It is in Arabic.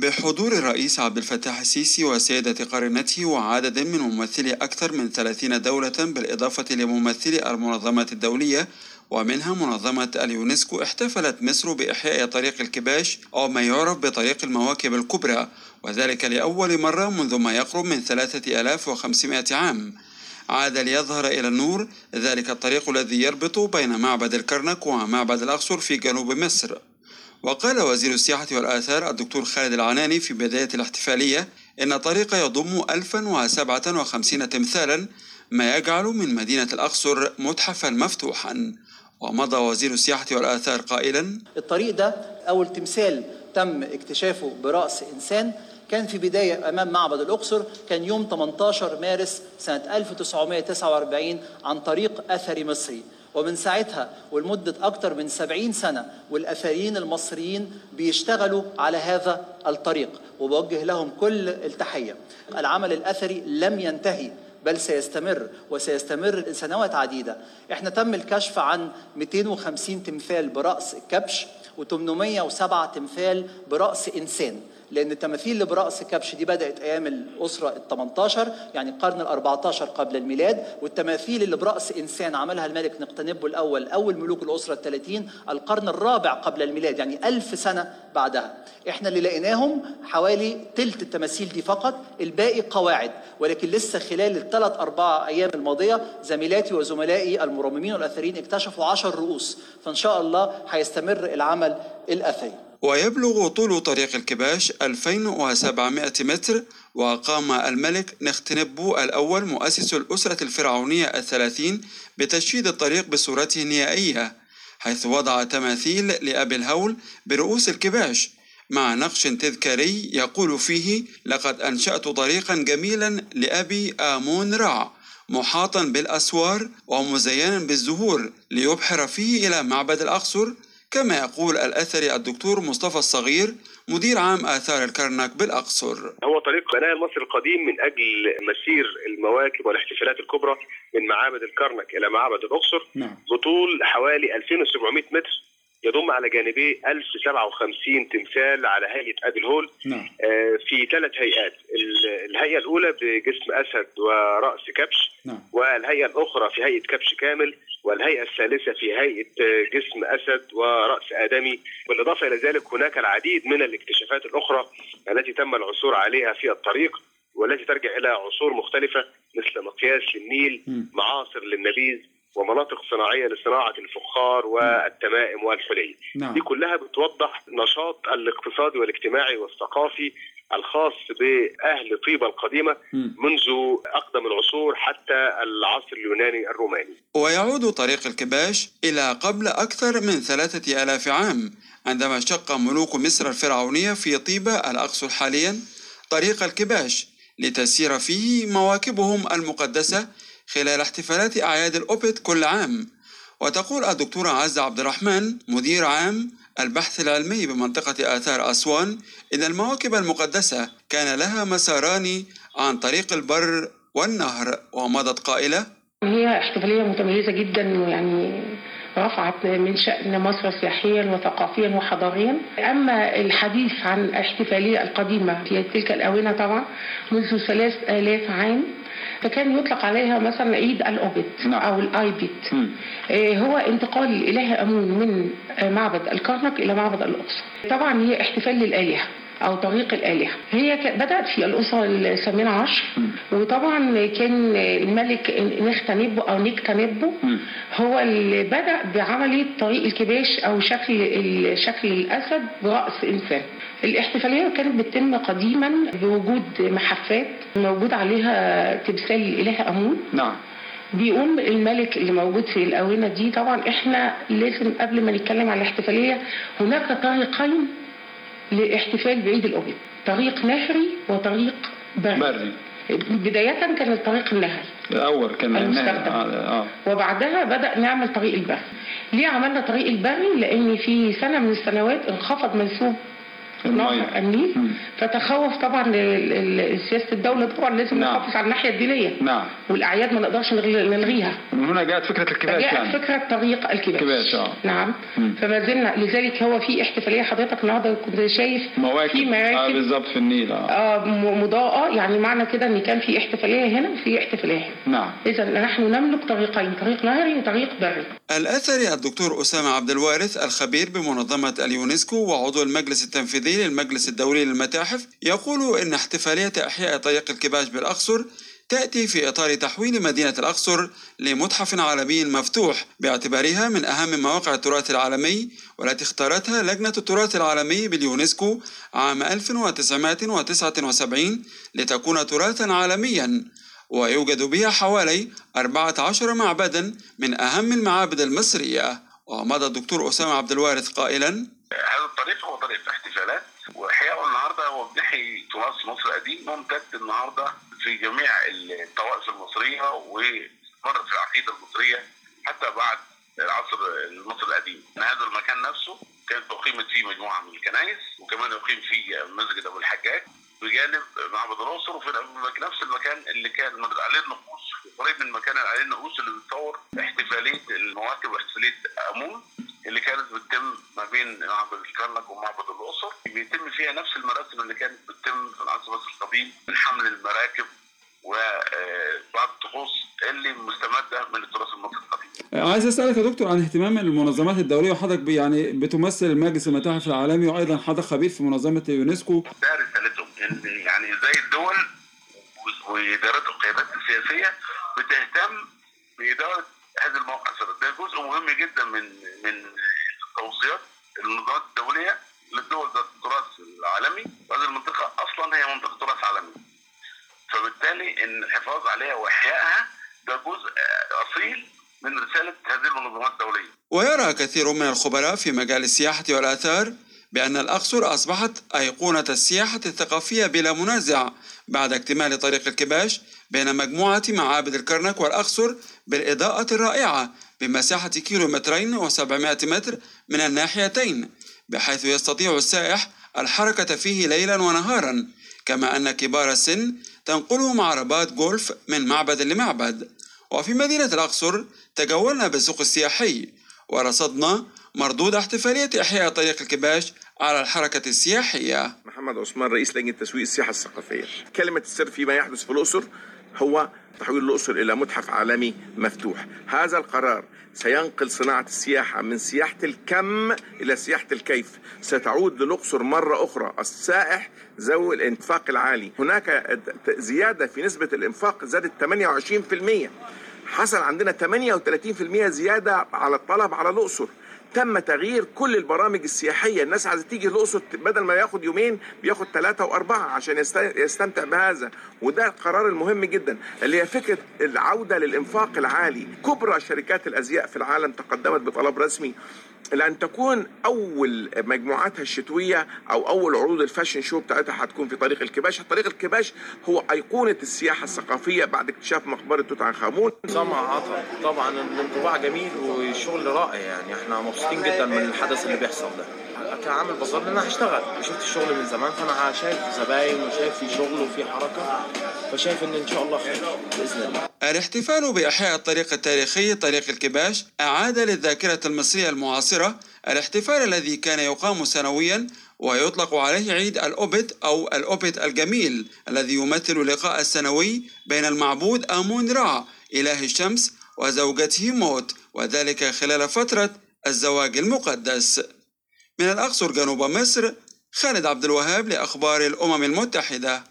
بحضور الرئيس عبد الفتاح السيسي وسيدة قرينته وعدد من ممثلي أكثر من 30 دولة بالإضافة لممثلي المنظمات الدولية ومنها منظمة اليونسكو احتفلت مصر بإحياء طريق الكباش أو ما يعرف بطريق المواكب الكبرى وذلك لأول مرة منذ ما يقرب من 3500 عام. عاد ليظهر إلى النور ذلك الطريق الذي يربط بين معبد الكرنك ومعبد الأقصر في جنوب مصر. وقال وزير السياحة والآثار الدكتور خالد العناني في بداية الاحتفالية إن الطريق يضم 1057 تمثالا ما يجعل من مدينة الأقصر متحفا مفتوحا. ومضى وزير السياحة والآثار قائلا الطريق ده أول تمثال تم اكتشافه برأس إنسان كان في بداية أمام معبد الأقصر كان يوم 18 مارس سنة 1949 عن طريق أثري مصري. ومن ساعتها ولمدة أكثر من 70 سنة والأثريين المصريين بيشتغلوا على هذا الطريق وبوجه لهم كل التحية. العمل الأثري لم ينتهي بل سيستمر وسيستمر سنوات عديدة. إحنا تم الكشف عن 250 تمثال برأس كبش و807 تمثال برأس إنسان. لأن التماثيل اللي برأس كبش دي بدأت أيام الأسرة ال 18 يعني القرن ال 14 قبل الميلاد. والتماثيل اللي برأس إنسان عملها الملك نقتنبو الأول أول ملوك الأسرة ال 30 القرن الرابع قبل الميلاد يعني ألف سنة بعدها. إحنا اللي لقيناهم حوالي تلت التماثيل دي فقط الباقي قواعد. ولكن لسه خلال الثلاث أربع أيام الماضية زميلاتي وزملائي المرممين والأثريين اكتشفوا عشر رؤوس. فإن شاء الله هيستمر العمل الأثري. ويبلغ طول طريق الكباش 2700 متر وقام الملك نختنبو الأول مؤسس الأسرة الفرعونية الثلاثين بتشييد الطريق بصورته النهائية حيث وضع تماثيل لأبي الهول برؤوس الكباش مع نقش تذكاري يقول فيه لقد أنشأت طريقا جميلا لأبي آمون رع محاطا بالأسوار ومزينا بالزهور ليبحر فيه إلى معبد الأقصر كما يقول الأثري الدكتور مصطفى الصغير مدير عام آثار الكرنك بالأقصر هو طريق بناء المصري القديم من أجل مسير المواكب والاحتفالات الكبرى من معابد الكرنك إلى معبد الأقصر نعم. بطول حوالي 2700 متر يضم على جانبيه 1057 تمثال على هيئة ابي الهول نعم. آه، في ثلاث هيئات الهيئة الأولى بجسم أسد ورأس كبش نعم. والهيئة الأخرى في هيئة كبش كامل والهيئة الثالثة في هيئة جسم أسد ورأس آدمي بالإضافة إلى ذلك هناك العديد من الاكتشافات الأخرى التي تم العثور عليها في الطريق والتي ترجع إلى عصور مختلفة مثل مقياس للنيل. معاصر للنبيذ ومناطق صناعية لصناعة الفخار والتمائم والحلي نعم. دي كلها بتوضح نشاط الاقتصادي والاجتماعي والثقافي الخاص بأهل طيبة القديمة. منذ أقدم العصور حتى العصر اليوناني الروماني ويعود طريق الكباش إلى قبل أكثر من ثلاثة آلاف عام عندما شق ملوك مصر الفرعونية في طيبة الأقصر حاليا طريق الكباش لتسير فيه مواكبهم المقدسة خلال احتفالات أعياد الأوبت كل عام. وتقول الدكتورة عزة عبد الرحمن مدير عام البحث العلمي بمنطقة آثار أسوان إن المواكب المقدسة كان لها مساران عن طريق البر والنهر ومضت قائلة هي احتفالية متميزة جدا ويعني رفعت من شأن مصر سياحيا وثقافيا وحضاريا. أما الحديث عن الاحتفالية القديمة في تلك الآونة طبعا منذ ثلاث آلاف عام فكان يطلق عليها مثلا عيد الأوبت نعم. أو الآيبت مم. آه، هو انتقال الإله أمون من آه، معبد الكرنك إلى معبد الأقصر طبعا هي احتفال للآلهة أو طريق الآلهة. هي بدأت في الأسرة الثامنة عشر وطبعا كان الملك نختنبو أو نكتنبو هو اللي بدأ بعملية طريق الكباش أو شكل شكل الأسد برأس إنسان. الإحتفالية كانت بتتم قديما بوجود محفات موجود عليها تمثال الإله أمون. نعم. بيقوم الملك اللي موجود في الآونة دي. طبعا إحنا لازم قبل ما نتكلم على الاحتفالية هناك طريقين لاحتفال بعيد الأوبت طريق نهري وطريق بري. بري. بداية كان الطريق النهري. الأول كان المستخدم. آه. وبعدها بدأ نعمل طريق البري. ليه عملنا طريق البري؟ لأن في سنة من السنوات انخفض منسوب النيل. فتخوف طبعا سياسه الدولة طبعا لازم نعم. نحافظ على الناحية الدينية. نعم. والأعياد ما نقدرش نلغيها. من هنا جاءت فكرة الكباش جاءت يعني. فكرة طريق الكباش الكباش آه. نعم. مم. فما زلنا لذلك هو في احتفالية حضرتك النهارده كنت شايف مواكب. في مراكب. آه بالظبط في النيل آه, آه مضاءة. يعني معنى كده إن كان في احتفالية هنا وفي احتفالية هنا. نعم. اذا نحن نملك طريقين طريق نهري وطريق بري. الأثري الدكتور أسامة عبد الوارث الخبير بمنظمة اليونسكو وعضو المجلس التنفيذي للمجلس الدولي للمتاحف يقول إن احتفالية إحياء طريق الكباش بالأقصر تأتي في إطار تحويل مدينة الأقصر لمتحف عالمي مفتوح باعتبارها من أهم مواقع التراث العالمي والتي اختارتها لجنة التراث العالمي باليونسكو عام 1979 لتكون تراثا عالميا. ويوجد بها حوالي 14 معبدا من أهم المعابد المصرية. ومضى الدكتور أسامة عبد الوارث قائلا هذا الطريق هو طريق احتفالات وإحياء النهارده هو بنحيي تراث مصر القديم ممتد النهارده في جميع الطوائف المصرية ومرت في العقيدة المصرية حتى بعد العصر المصري القديم. هذا المكان نفسه كانت اقيمت فيه مجموعة من الكنائس وكمان اقيم فيه مسجد أبو الحجاج. بجانب معبد الأقصر وفي نفس المكان اللي كان عليه النقوش قريب من اللي عليه النقوش اللي بتصور احتفالية المواكب واحتفالية أمون اللي كانت بتتم ما بين معبد الكرنك ومعبد الأقصر بيتم فيها نفس المراسم اللي كانت بتتم في العصر القديم من حمل المراكب وبعض الطقوس اللي مستمدة من التراث المصري القديم. عايز أسألك يا دكتور عن اهتمام المنظمات الدولية وحضرتك يعني بتمثل مجلس المتاحف العالمي وأيضا حضرتك خبير في منظمة اليونسكو. أن يعني زي الدول وإدارات القيادات السياسية بتهتم بإدارة هذه المواقع ده جزء مهم جدا من من توصيات المنظمات الدولية للدول ذات التراث العالمي وهذه المنطقة أصلا هي منطقة تراث عالمي. فبالتالي إن الحفاظ عليها وإحيائها ده جزء أصيل من رسالة هذه المنظمات الدولية. ويرى كثير من الخبراء في مجال السياحة والآثار بأن الأقصر أصبحت أيقونة السياحة الثقافية بلا منازع بعد اكتمال طريق الكباش بين مجموعة معابد الكرنك والأقصر بالإضاءة الرائعة بمساحة كيلومترين وسبعمائة متر من الناحيتين بحيث يستطيع السائح الحركة فيه ليلا ونهارا كما أن كبار السن تنقلهم عربات جولف من معبد لمعبد. وفي مدينة الأقصر تجولنا بالسوق السياحي ورصدنا مردود احتفالية إحياء طريق الكباش على الحركة السياحية. محمد عثمان رئيس لجنة تسويق السياحة الثقافية. كلمة السر فيما يحدث في الأقصر هو تحويل الأقصر إلى متحف عالمي مفتوح. هذا القرار سينقل صناعة السياحة من سياحة الكم إلى سياحة الكيف. ستعود للأقصر مرة أخرى السائح ذوي الإنفاق العالي. هناك زيادة في نسبة الإنفاق زادت 28% حصل عندنا 38% زيادة على الطلب على الأقصر. تم تغيير كل البرامج السياحية. الناس عايزة تيجي الأقصر بدل ما ياخد يومين بياخد ثلاثة وأربعة عشان يستمتع بهذا. وده القرار المهم جدا اللي هي فكرة العودة للإنفاق العالي. كبرى شركات الأزياء في العالم تقدمت بطلب رسمي لأن تكون أول مجموعاتها الشتوية أو أول عروض الفاشن شو بتاعتها هتكون في طريق الكباش. طريق الكباش هو أيقونة السياحة الثقافية بعد اكتشاف مقبرة توت عنخ آمون. طبعا الانطباع جميل والشغل رائع يعني. إحنا مبسوطين جدا من الحدث اللي بيحصل ده. كعامل بازار أنا هشتغل وشفت الشغل من زمان فأنا شايف زباين وشايف في شغل وفي حركة فشايف إن إن شاء الله خير بإذن الله. الاحتفال بأحياء الطريق التاريخي طريق الكباش أعاد للذاكرة المصريه المعاصرة الاحتفال الذي كان يقام سنويا ويطلق عليه عيد الأوبت أو الأوبت الجميل الذي يمثل اللقاء السنوي بين المعبود آمون را إله الشمس وزوجته موت وذلك خلال فترة الزواج المقدس. من الأقصر جنوب مصر خالد عبد الوهاب لأخبار الأمم المتحدة.